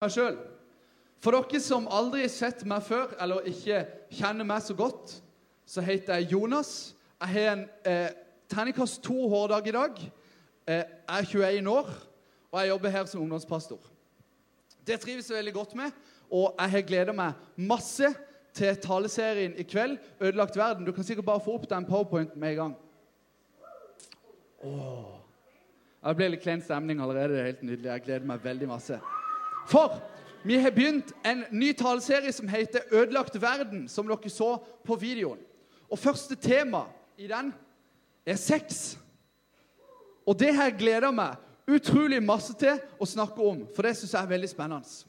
meg sjøl. For dere som aldri har sett meg før, eller ikke kjenner meg så godt, så heter jeg Jonas. Jeg har en eh, terningkast to hårdag i dag. Eh, jeg er 21 år, og jeg jobber her som ungdomspastor. Det trives jeg veldig godt med, og jeg har gleda meg masse til taleserien i kveld, 'Ødelagt verden'. Du kan sikkert bare få opp den powerpointen med en gang. Åh. Det ble litt klein stemning allerede. Det er helt nydelig. Jeg gleder meg veldig masse. For vi har begynt en ny taleserie som heter 'Ødelagt verden', som dere så på videoen. Og første tema i den er sex. Og det her jeg meg utrolig masse til å snakke om, for det syns jeg er veldig spennende.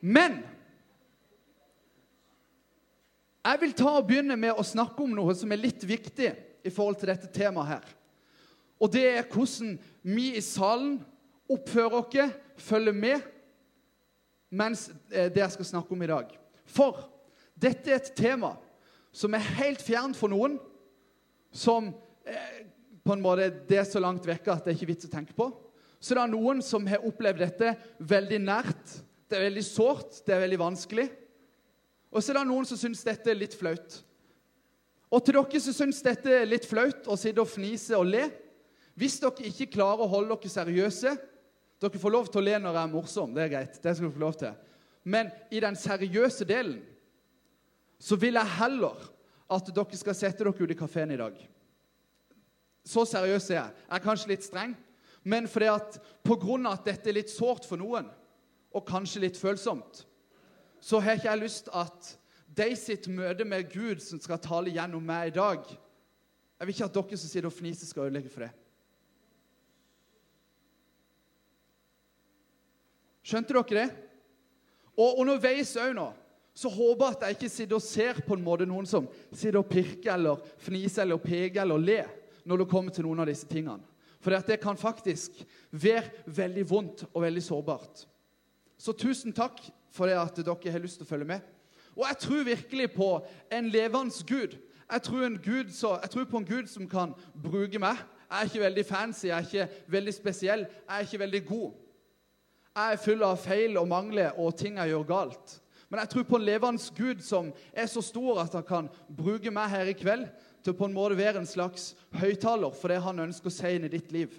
Men jeg vil ta og begynne med å snakke om noe som er litt viktig i forhold til dette temaet her. Og det er hvordan vi i salen oppfører dere, følger med, mens eh, det jeg skal snakke om i dag. For dette er et tema som er helt fjernt for noen, som eh, på en måte det er så langt vekke at det er ikke vits å tenke på. Så det er noen som har opplevd dette veldig nært. Det er veldig sårt, det er veldig vanskelig. Og så er det noen som syns dette er litt flaut. Og til dere som syns dette er litt flaut å sitte og fnise og le Hvis dere ikke klarer å holde dere seriøse Dere får lov til å le når jeg er morsom, det er greit. det skal dere få lov til. Men i den seriøse delen så vil jeg heller at dere skal sette dere ut i kafeen i dag. Så seriøs er jeg. Jeg er kanskje litt streng, men fordi at pga. at dette er litt sårt for noen, og kanskje litt følsomt, så har ikke jeg lyst at de sitt møte med Gud som skal tale gjennom meg i dag Jeg vil ikke at dere som sitter og fniser, skal ødelegge for det. Skjønte dere det? Og underveis òg nå så håper jeg at jeg ikke sitter og ser på en måte noen som sitter og pirker eller fniser eller peker eller ler når det kommer til noen av disse tingene. For det kan faktisk være veldig vondt og veldig sårbart. Så tusen takk for det at dere har lyst til å følge med. Og jeg tror virkelig på en levende Gud. Jeg tror, Gud så, jeg tror, på en Gud som kan bruke meg. Jeg er ikke veldig fancy, jeg er ikke veldig spesiell, jeg er ikke veldig god. Jeg er full av feil og mangler og ting jeg gjør galt. Men jeg tror på en levende Gud som er så stor at han kan bruke meg her i kveld til på en måte være en slags høyttaler for det han ønsker å si inn i ditt liv.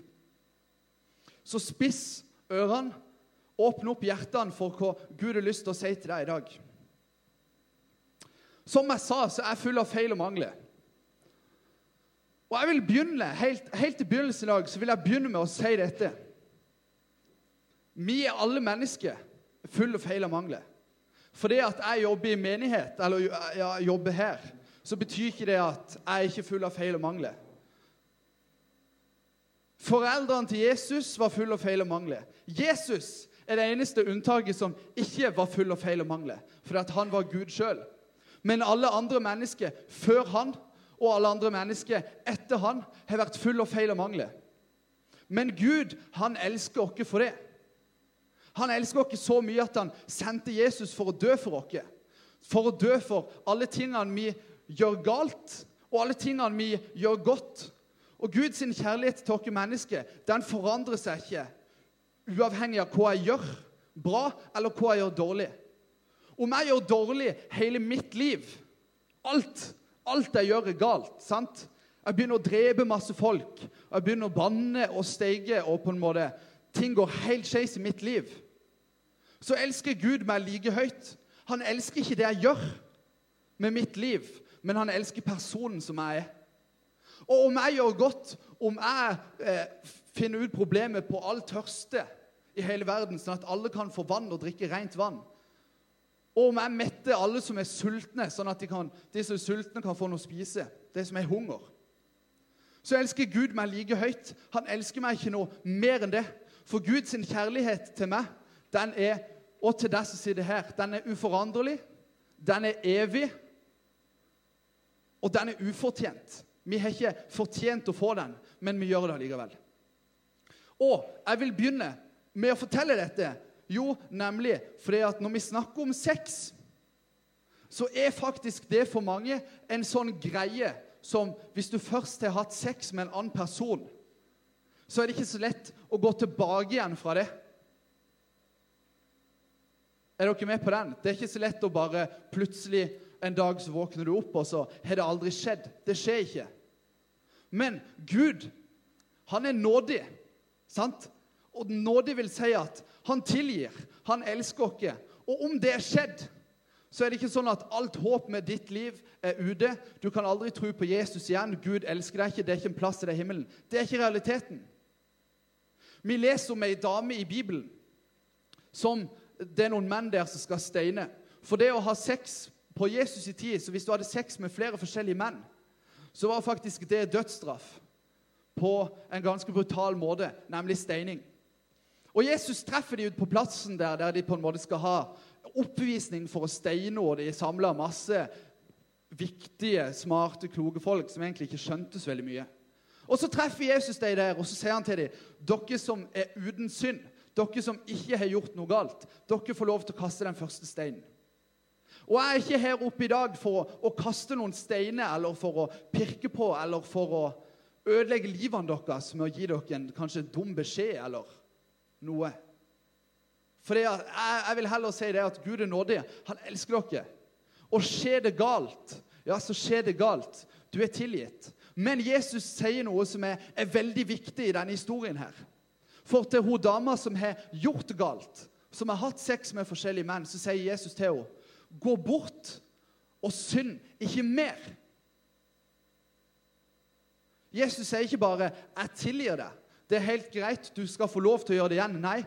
Så spiss ørene, åpne opp hjertene for hva Gud har lyst til å si til deg i dag. Som jeg sa, så er jeg full av feil og mangler. Og jeg vil begynne, helt, helt i begynnelsen i dag så vil jeg begynne med å si dette. Vi er alle mennesker fulle av feil og mangler. Fordi at jeg jobber i menighet, eller ja, jobber her, så betyr ikke det at jeg er ikke full av feil og mangler. Foreldrene til Jesus var fulle av feil og mangler. Jesus er det eneste unntaket som ikke var full av feil og mangler, fordi at han var Gud sjøl. Men alle andre mennesker før han og alle andre mennesker etter han har vært full av feil og mangler. Men Gud, han elsker oss for det. Han elsker oss så mye at han sendte Jesus for å dø for oss. For å dø for alle tingene vi gjør galt, og alle tingene vi gjør godt. Og Guds kjærlighet til oss mennesker den forandrer seg ikke uavhengig av hva jeg gjør bra, eller hva jeg gjør dårlig. Om jeg gjør dårlig hele mitt liv Alt, alt jeg gjør, er galt. sant? Jeg begynner å drepe masse folk. og Jeg begynner å banne og steige, og på en måte ting går helt skeis i mitt liv, så elsker Gud meg like høyt. Han elsker ikke det jeg gjør med mitt liv, men han elsker personen som jeg er. Og om jeg gjør godt, om jeg eh, finner ut problemet på all tørste i hele verden, sånn at alle kan få vann og drikke rent vann, og om jeg metter alle som er sultne, sånn at de, kan, de som er sultne, kan få noe å spise, det som er hunger, så elsker Gud meg like høyt. Han elsker meg ikke noe mer enn det. For Guds kjærlighet til meg, den er, og til deg som sitter her, den er uforanderlig, den er evig, og den er ufortjent. Vi har ikke fortjent å få den, men vi gjør det likevel. Og jeg vil begynne med å fortelle dette. Jo, nemlig fordi at når vi snakker om sex, så er faktisk det for mange en sånn greie som hvis du først har hatt sex med en annen person så er det ikke så lett å gå tilbake igjen fra det. Er dere med på den? Det er ikke så lett å bare plutselig en dag så våkner du opp, og så har det aldri skjedd. Det skjer ikke. Men Gud, han er nådig. Sant? Og nådig vil si at han tilgir, han elsker oss. Og om det er skjedd, så er det ikke sånn at alt håp med ditt liv er ute. Du kan aldri tro på Jesus igjen. Gud elsker deg ikke. Det er ikke en plass til deg i himmelen. Det er ikke realiteten. Vi leser om ei dame i Bibelen som det er noen menn der som skal steine. For det å ha sex på Jesus i tid, så hvis du hadde sex med flere forskjellige menn, så var faktisk det dødsstraff på en ganske brutal måte, nemlig steining. Og Jesus treffer de ut på plassen der, der de på en måte skal ha oppvisning for å steine, og de samler masse viktige, smarte, kloke folk som egentlig ikke skjønte så veldig mye. Og Så treffer Jesus dem der, og så sier han til dem, dere som er uten synd, dere som ikke har gjort noe galt, dere får lov til å kaste den første steinen. Og jeg er ikke her oppe i dag for å, å kaste noen steiner eller for å pirke på eller for å ødelegge livene deres med å gi dere en kanskje en dum beskjed eller noe. For jeg, jeg, vil heller si det at Gud er nådig. Han elsker dere. Og skjer det galt, ja, så skjer det galt. Du er tilgitt. Men Jesus sier noe som er, er veldig viktig i denne historien her. For til hun dama som har gjort galt, som har hatt sex med forskjellige menn, så sier Jesus til henne, 'Gå bort og synd ikke mer.' Jesus sier ikke bare 'Jeg tilgir deg'. Det er helt greit, du skal få lov til å gjøre det igjen. Nei.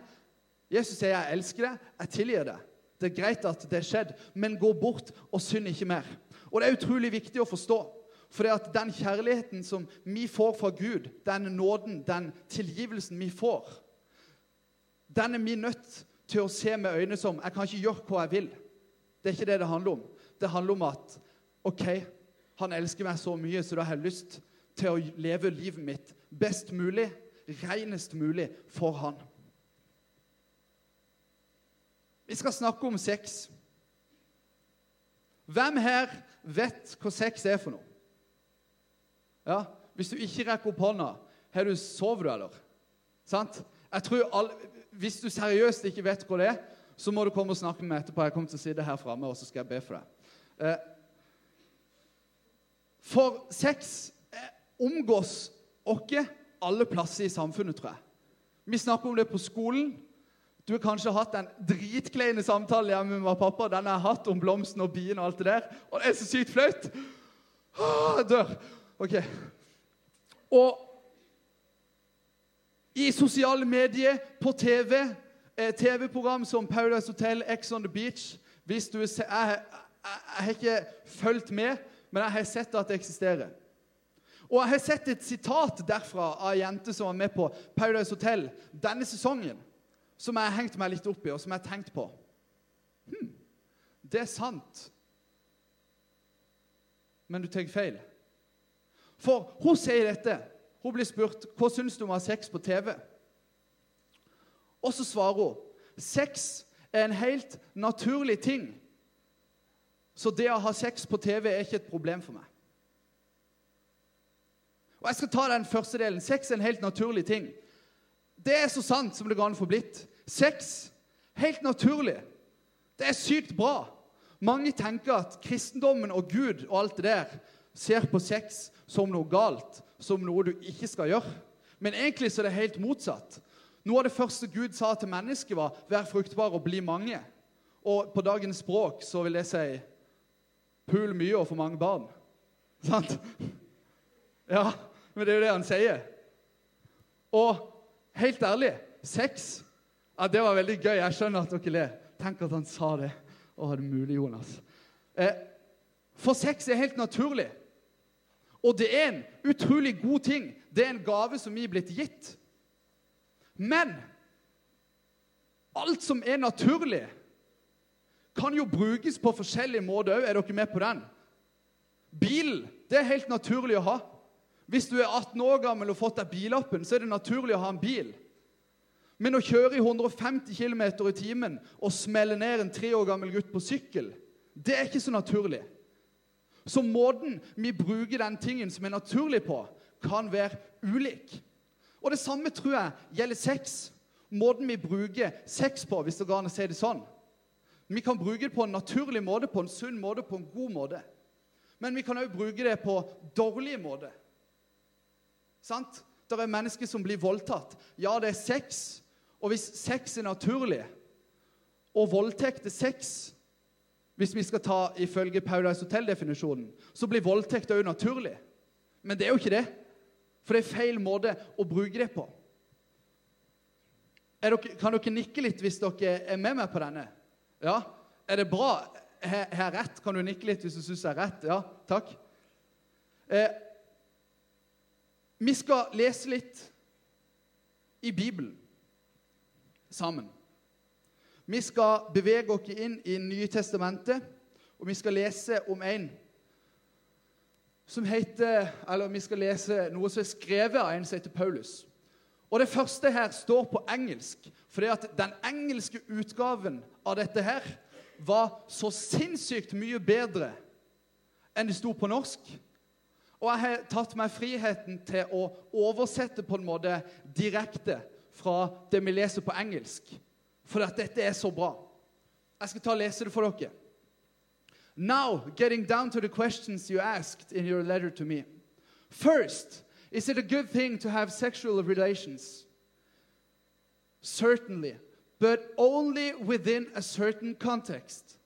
Jesus sier 'Jeg elsker deg, jeg tilgir deg'. Det er greit at det er skjedd, men gå bort og synd ikke mer. Og Det er utrolig viktig å forstå. For det at den kjærligheten som vi får fra Gud, den nåden, den tilgivelsen vi får, den er vi nødt til å se med øyne som Jeg kan ikke gjøre hva jeg vil. Det er ikke det det handler om. Det handler om at OK, han elsker meg så mye, så da har jeg lyst til å leve livet mitt best mulig, renest mulig for han. Vi skal snakke om sex. Hvem her vet hva sex er for noe? Ja, Hvis du ikke rekker opp hånda, har du sover du, eller? Sant? Jeg tror alle, Hvis du seriøst ikke vet hva det er, så må du komme og snakke med meg etterpå. Jeg kommer til å sitte her framme, og så skal jeg be for deg. Eh, for sex eh, omgås oss alle plasser i samfunnet, tror jeg. Vi snakker om det på skolen. Du har kanskje hatt en dritkleine samtale hjemme med pappa. Den jeg har hatt om blomsten og bien og alt det der. Og det er så sykt flaut! Jeg dør. Ok. Og i sosiale medier, på TV, eh, TV-program som Paradise Hotel, Ex on the Beach Hvis du ser, jeg, jeg, jeg, har ikke fulgt med, men jeg har sett at det eksisterer. Og jeg har sett et sitat derfra av ei jente som var med på Paradise Hotel denne sesongen, som jeg har hengt meg litt opp i, og som jeg har tenkt på. Hm, det er sant. Men du tar feil. For hun sier dette. Hun blir spurt hva syns du om å ha sex på TV. Og så svarer hun sex er en helt naturlig ting. Så det å ha sex på TV er ikke et problem for meg. Og Jeg skal ta den første delen. Sex er en helt naturlig ting. Det er så sant som det går an å få blitt. Sex helt naturlig. Det er sykt bra. Mange tenker at kristendommen og Gud og alt det der ser på sex som noe galt, som noe du ikke skal gjøre. Men egentlig så er det helt motsatt. Noe av det første Gud sa til mennesket, var 'vær fruktbar og bli mange'. Og på dagens språk så vil det si 'pul mye og få mange barn'. Sant? Ja, men det er jo det han sier. Og helt ærlig sex ja, Det var veldig gøy. Jeg skjønner at dere ler. Tenk at han sa det. Å, det mulig, Jonas. Eh, for sex er helt naturlig. Og det er en utrolig god ting. Det er en gave som vi er blitt gitt. Men alt som er naturlig, kan jo brukes på forskjellige måter òg. Er dere med på den? Bil det er helt naturlig å ha. Hvis du er 18 år gammel og fått deg billappen, så er det naturlig å ha en bil. Men å kjøre i 150 km i timen og smelle ned en tre år gammel gutt på sykkel, det er ikke så naturlig. Så måten vi bruker den tingen som er naturlig på, kan være ulik. Og det samme tror jeg gjelder sex. Måten vi bruker sex på, hvis det går an å si det sånn. Vi kan bruke det på en naturlig måte, på en sunn måte, på en god måte. Men vi kan òg bruke det på dårlige måter. Sant? Det er mennesker som blir voldtatt. Ja, det er sex. Og hvis sex er naturlig, og voldtekt er sex Hvis vi skal ta ifølge Paradise Hotel-definisjonen, så blir voldtekt òg naturlig. Men det er jo ikke det. For det er feil måte å bruke det på. Dere, kan dere nikke litt hvis dere er med meg på denne? Ja? Er det bra? Har jeg rett? Kan du nikke litt hvis du syns jeg er rett? Ja, takk. Eh, vi skal lese litt i Bibelen sammen. Vi skal bevege oss inn i Nye testamentet, og vi skal lese om en som heter Eller vi skal lese noe som er skrevet av en som heter Paulus. Og Det første her står på engelsk, fordi at den engelske utgaven av dette her var så sinnssykt mye bedre enn det sto på norsk. Og jeg har tatt meg friheten til å oversette på en måte direkte fra det vi leser på engelsk. For at dette er så bra. Jeg skal ta og lese det for dere. Now, getting down to the questions you asked in your letter to me. First, is it a good thing to have sexual relations? Certainly, but only within a certain context.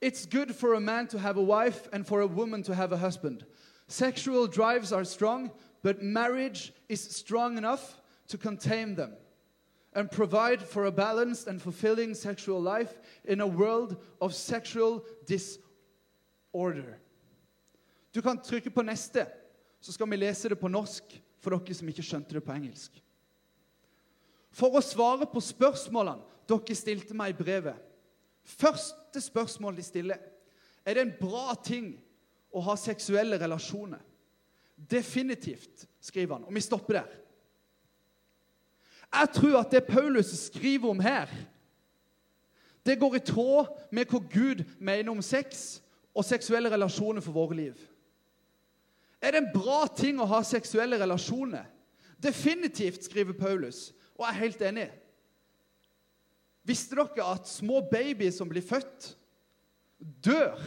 It's good for a man to have a wife and for a woman to have a husband. Sexual drives are strong, but marriage is strong enough to contain them and provide for a balanced and fulfilling sexual life in a world of sexual disorder. Du kan trykke på neste, så skal vi lese det på norsk for dere som ikke skjønte det på engelsk. For å svare på spørsmålene dere stilte meg i brevet Første spørsmål de stiller, er det en bra ting å ha seksuelle relasjoner. Definitivt, skriver han. Og vi stopper der. Jeg tror at det Paulus skriver om her, det går i tråd med hva Gud mener om sex og seksuelle relasjoner for våre liv. Er det en bra ting å ha seksuelle relasjoner? Definitivt, skriver Paulus, og jeg er helt enig. Visste dere at små babyer som blir født, dør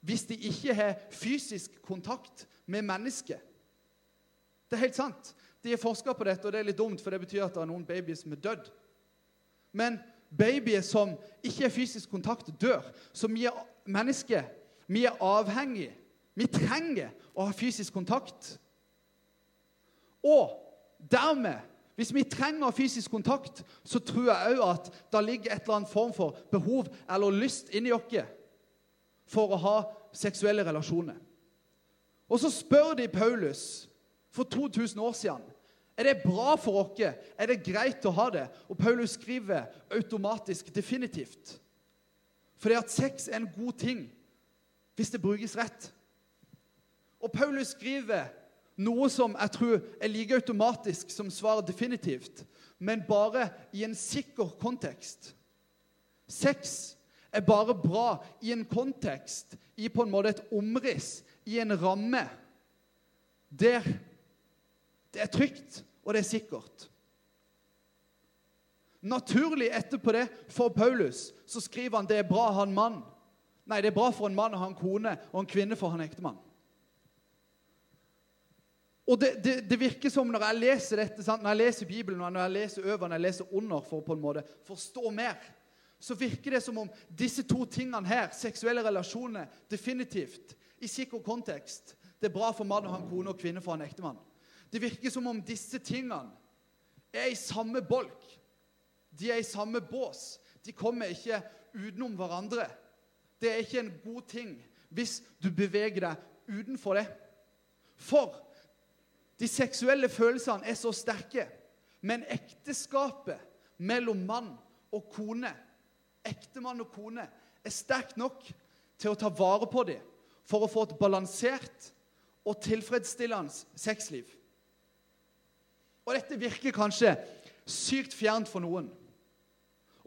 hvis de ikke har fysisk kontakt med mennesket? Det er helt sant. De har forska på dette, og det er litt dumt, for det betyr at det er noen babyer som er dødd. Men babyer som ikke har fysisk kontakt, dør. Så vi er mennesker. Vi er avhengige. Vi trenger å ha fysisk kontakt. Og dermed, hvis vi trenger å ha fysisk kontakt, så tror jeg òg at det ligger et eller annet form for behov eller lyst inni oss for å ha seksuelle relasjoner. Og så spør de Paulus for 2000 år siden er det bra for oss? Er det greit å ha det? Og Paulus skriver automatisk definitivt. Fordi at sex er en god ting hvis det brukes rett. Og Paulus skriver noe som jeg tror er like automatisk som svaret definitivt, men bare i en sikker kontekst. Sex er bare bra i en kontekst, i på en måte et omriss, i en ramme, der det er trygt, og det er sikkert. Naturlig etterpå det for Paulus så skriver han det er bra å ha en mann. Nei, det er bra for en mann å ha en kone, og en kvinne for en ektemann. Og det, det, det, virker som når jeg leser dette, sant? når jeg leser Bibelen, når jeg leser over, når jeg leser under, for å på en måte forstå mer, så virker det som om disse to tingene her, seksuelle relasjoner, definitivt, i sikker kontekst Det er bra for mann å ha en kone og kvinne for en ektemann. Det virker som om disse tingene er i samme bolk. De er i samme bås. De kommer ikke utenom hverandre. Det er ikke en god ting hvis du beveger deg utenfor det. For de seksuelle følelsene er så sterke. Men ekteskapet mellom mann og kone, ektemann og kone, er sterkt nok til å ta vare på dem for å få et balansert og tilfredsstillende sexliv. Og dette virker kanskje sykt fjernt for noen.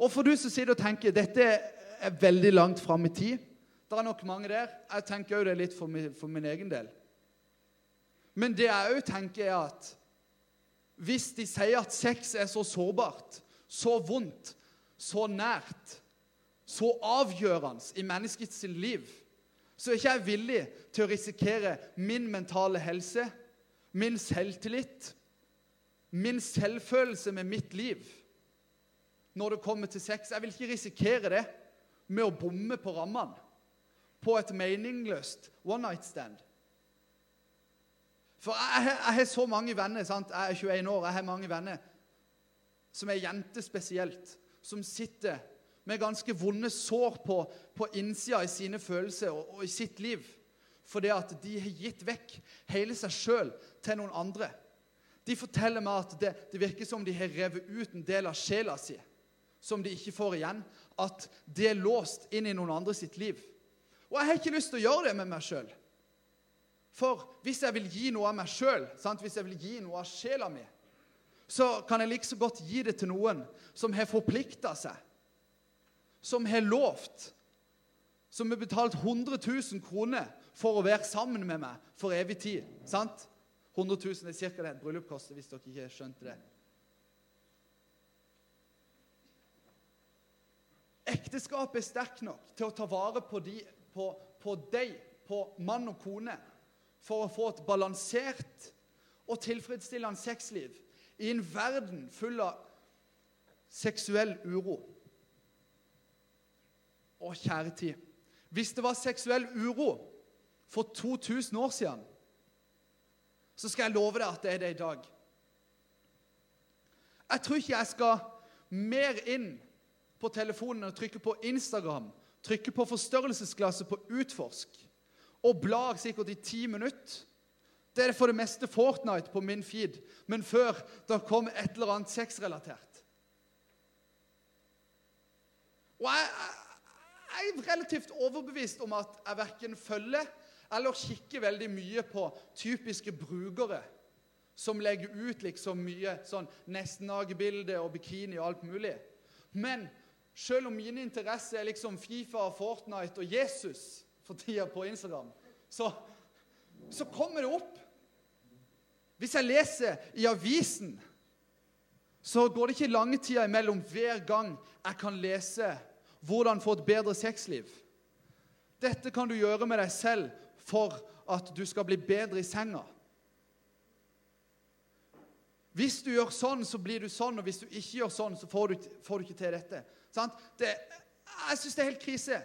Og for du som sitter og tenker dette er veldig langt fram i tid Det er nok mange der. Jeg tenker òg det litt for min, for min, egen del. Men det jeg òg tenker, er at hvis de sier at sex er så sårbart, så vondt, så nært, så avgjørende i menneskets liv, så er ikke jeg villig til å risikere min mentale helse, min selvtillit, min selvfølelse med mitt liv når det kommer til sex. Jeg vil ikke risikere det med å bomme på rammene på et meningsløst one night stand. For jeg, jeg, har så mange venner. sant? Jeg er 21 år, jeg har mange venner som er jenter spesielt, som sitter med ganske vonde sår på, på innsida i sine følelser og, og, i sitt liv. Fordi at de har gitt vekk hele seg sjøl til noen andre. De forteller meg at det, det virker som de har revet ut en del av sjela si som de ikke får igjen. At det er låst inn i noen andre sitt liv. Og jeg har ikke lyst til å gjøre det med meg sjøl. For hvis jeg vil gi noe av meg sjøl, hvis jeg vil gi noe av sjela mi, så kan jeg like så godt gi det til noen som har forplikta seg, som har lovt, som har betalt 100 000 kroner for å være sammen med meg for evig tid. sant? 100 000 er ca. det et bryllup koster, hvis dere ikke skjønte det. Ekteskapet er sterkt nok til å ta vare på, de, på, på deg, på mann og kone, for å få et balansert og tilfredsstillende sexliv i en verden full av seksuell uro. Å, kjære tid. Hvis det var seksuell uro for 2000 år siden, så skal jeg love deg at det er det i dag. Jeg tror ikke jeg skal mer inn på telefonen og trykke på Instagram, trykke på forstørrelsesglasset på utforsk og blar sikkert i ti minutter. Det er for det meste Fortnite på min feed, men før da kom et eller annet sexrelatert. Og jeg, jeg, er relativt overbevist om at jeg verken følger eller kikker veldig mye på typiske brukere som legger ut liksom mye sånn nesten-nagebilder og bikini og alt mulig. Men selv om mine interesser er liksom Fifa, Fortnite og Jesus for tida på Instagram, så, så kommer det opp. Hvis jeg leser i avisen, så går det ikke lange tida imellom hver gang jeg kan lese hvordan få et bedre sexliv. Dette kan du gjøre med deg selv for at du skal bli bedre i senga. Hvis du gjør sånn, så blir du sånn, og hvis du ikke gjør sånn, så får du, får du ikke til dette. Det, jeg syns det er helt krise.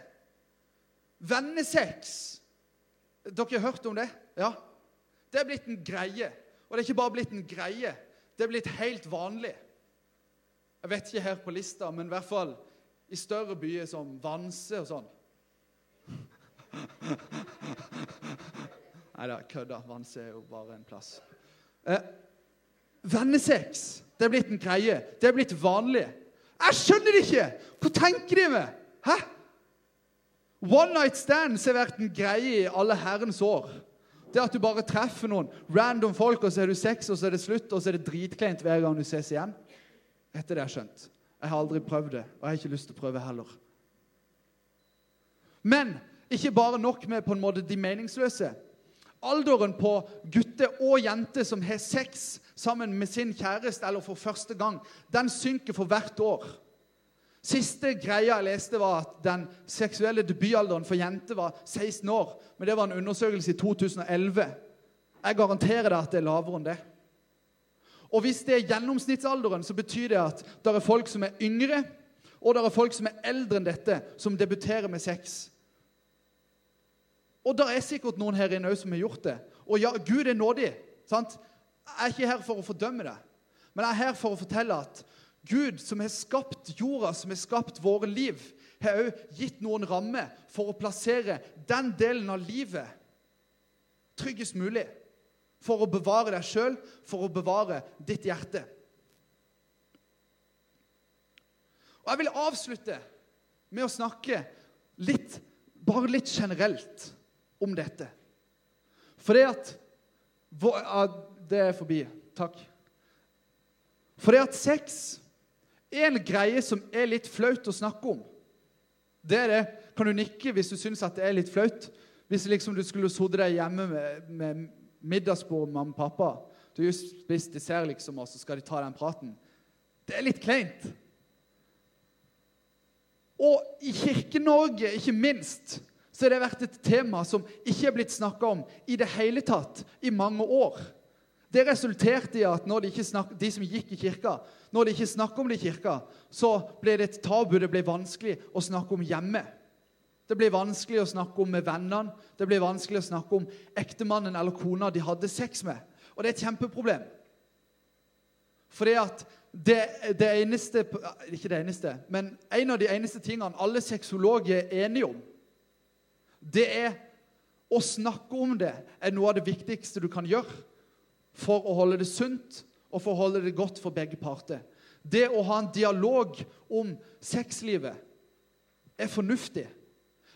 Vennesex. Dere har hørt om det? Ja? Det er blitt en greie. Og det er ikke bare blitt en greie, det er blitt helt vanlig. Jeg vet ikke her på lista, men i hvert fall i større byer som Vanse og sånn. Nei da, kødda. Vanse er jo bare en plass. Eh, vennesex. Det er blitt en greie. Det er blitt vanlig. Jeg skjønner det ikke! Hva tenker de med? Hæ? One night stands har vært en greie i alle herrens år. Det at du bare treffer noen random folk, og så er du sex, og så er det slutt, og så er det dritkleint hver gang du ses igjen. Etter det har skjønt. Jeg har aldri prøvd det, og jeg har ikke lyst til å prøve heller. Men ikke bare nok med på en måte de meningsløse. Alderen på gutter og jenter som har sex sammen med sin kjæreste eller for første gang, den synker for hvert år. Siste greia jeg leste, var at den seksuelle debutalderen for jenter var 16 år. Men det var en undersøkelse i 2011. Jeg garanterer deg at det er lavere enn det. Og hvis det er gjennomsnittsalderen, så betyr det at det er folk som er yngre, og det er folk som er eldre enn dette, som debuterer med sex. Og det er sikkert noen her inne som har gjort det. Og ja, Gud er nådig. sant? Jeg er ikke her for å fordømme det, men jeg er her for å fortelle at Gud, som har skapt jorda, som har skapt våre liv, har òg gitt noen rammer for å plassere den delen av livet tryggest mulig. For å bevare deg sjøl, for å bevare ditt hjerte. Og Jeg vil avslutte med å snakke litt, bare litt generelt om dette. For det at Det er forbi. Takk. For det at sex er en greie som er litt flaut å snakke om. Det er det. Kan du nikke hvis du syns at det er litt flaut? Hvis liksom du skulle sittet deg hjemme med, med middagsbord med mamma og pappa Du har just spist dessert, liksom, og så skal de ta den praten. Det er litt kleint. Og i Kirke-Norge, ikke minst, så har det vært et tema som ikke er blitt snakka om i det hele tatt i mange år. Det resulterte i at de, snak, de som gikk i kirka, når de ikke snakka om det i kirka, så ble det et tabu. Det ble vanskelig å snakke om hjemme. Det ble vanskelig å snakke om med vennene. Det ble vanskelig å snakke om ektemannen eller kona de hadde sex med. Og det er et kjempeproblem. Fordi at det, det eneste Ikke det eneste, men en av de eneste tingene alle sexologer er enige om, det er å snakke om det er noe av det viktigste du kan gjøre for å holde det sunt og for å holde det godt for begge parter. Det å ha en dialog om sexlivet er fornuftig.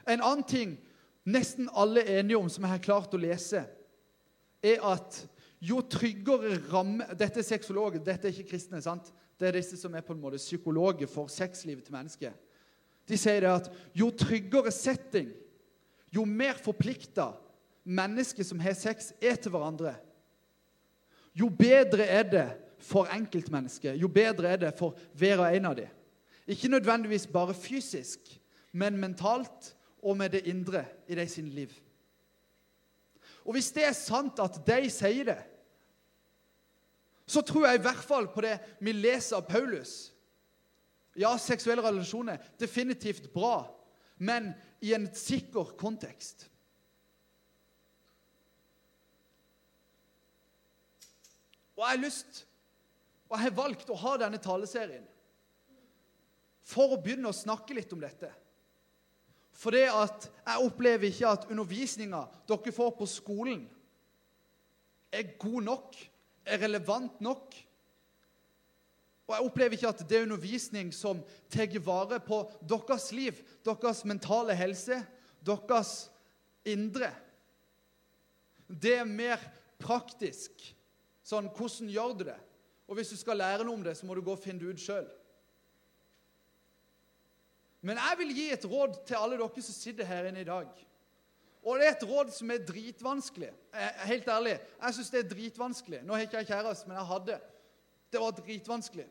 En annen ting nesten alle er enige om, som jeg har klart å lese, er at jo tryggere ramme Dette er sexologer, dette er ikke kristne. sant? Det er disse som er på en måte psykologer for sexlivet til mennesket. De sier det at jo tryggere setting, jo mer forplikta mennesker som har sex, er til hverandre, jo bedre er det for enkeltmennesket, jo bedre er det for hver og en av dem. Ikke nødvendigvis bare fysisk, men mentalt og med det indre i de sine liv. Og Hvis det er sant at de sier det, så tror jeg i hvert fall på det vi leser av Paulus. Ja, seksuelle relasjoner definitivt bra, men i en sikker kontekst. Og jeg har lyst, og jeg har valgt å ha denne taleserien for å begynne å snakke litt om dette. For det at jeg opplever ikke at undervisninga dere får på skolen, er god nok, er relevant nok. Og jeg opplever ikke at det er undervisning som tar vare på deres liv, deres mentale helse, deres indre. Det er mer praktisk. Sånn, hvordan gjør du det? Og hvis du skal lære noe om det, så må du gå og finne det ut sjøl. Men jeg vil gi et råd til alle dere som sitter her inne i dag. Og det er et råd som er dritvanskelig. Helt ærlig, jeg syns det er dritvanskelig. Nå har ikke jeg kjæreste, men jeg hadde. Det var dritvanskelig.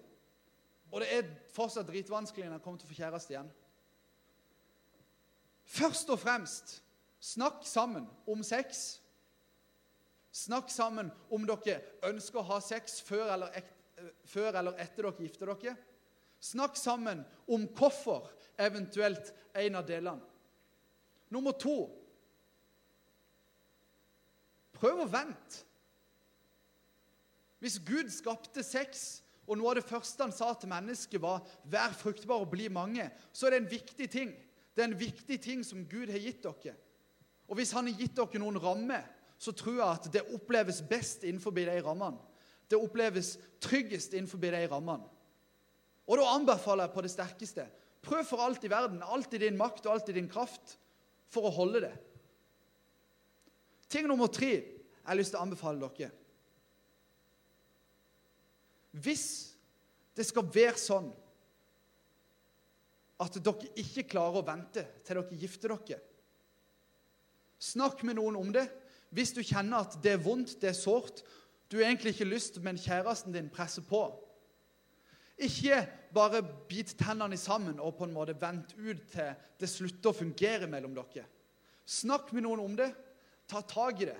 Og det er fortsatt dritvanskelig når jeg kommer til å få kjæreste igjen. Først og fremst snakk sammen om sex. Snakk sammen om dere ønsker å ha sex før eller, før eller etter dere gifter dere. Snakk sammen om hvorfor eventuelt en av delene. Nummer to prøv å vente. Hvis Gud skapte sex, og noe av det første han sa til mennesket, var 'vær fruktbar og bli mange', så er det en viktig ting. Det er en viktig ting som Gud har gitt dere. Og hvis han har gitt dere noen rammer, så tror jeg at det oppleves best innenfor de rammene. Det oppleves tryggest innenfor de rammene. Og da anbefaler jeg på det sterkeste Prøv for alt i verden, alt i din makt og alt i din kraft, for å holde det. Ting nummer tre jeg har lyst til å anbefale dere. Hvis det skal være sånn at dere ikke klarer å vente til dere gifter dere Snakk med noen om det. Hvis du kjenner at det er vondt, det er sårt, du har egentlig ikke lyst, men kjæresten din presser på ikke bare bit tennene sammen og på en måte vent ut til det slutter å fungere mellom dere. Snakk med noen om det. Ta tak i det.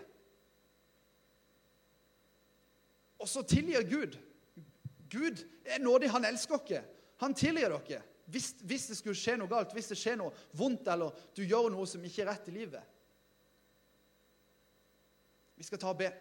Og så tilgir Gud. Gud er nådig. Han elsker dere. Han tilgir dere. Hvis, hvis, det skulle skje noe galt, hvis det skjer noe vondt, eller du gjør noe som ikke er rett i livet. Vi skal ta og be.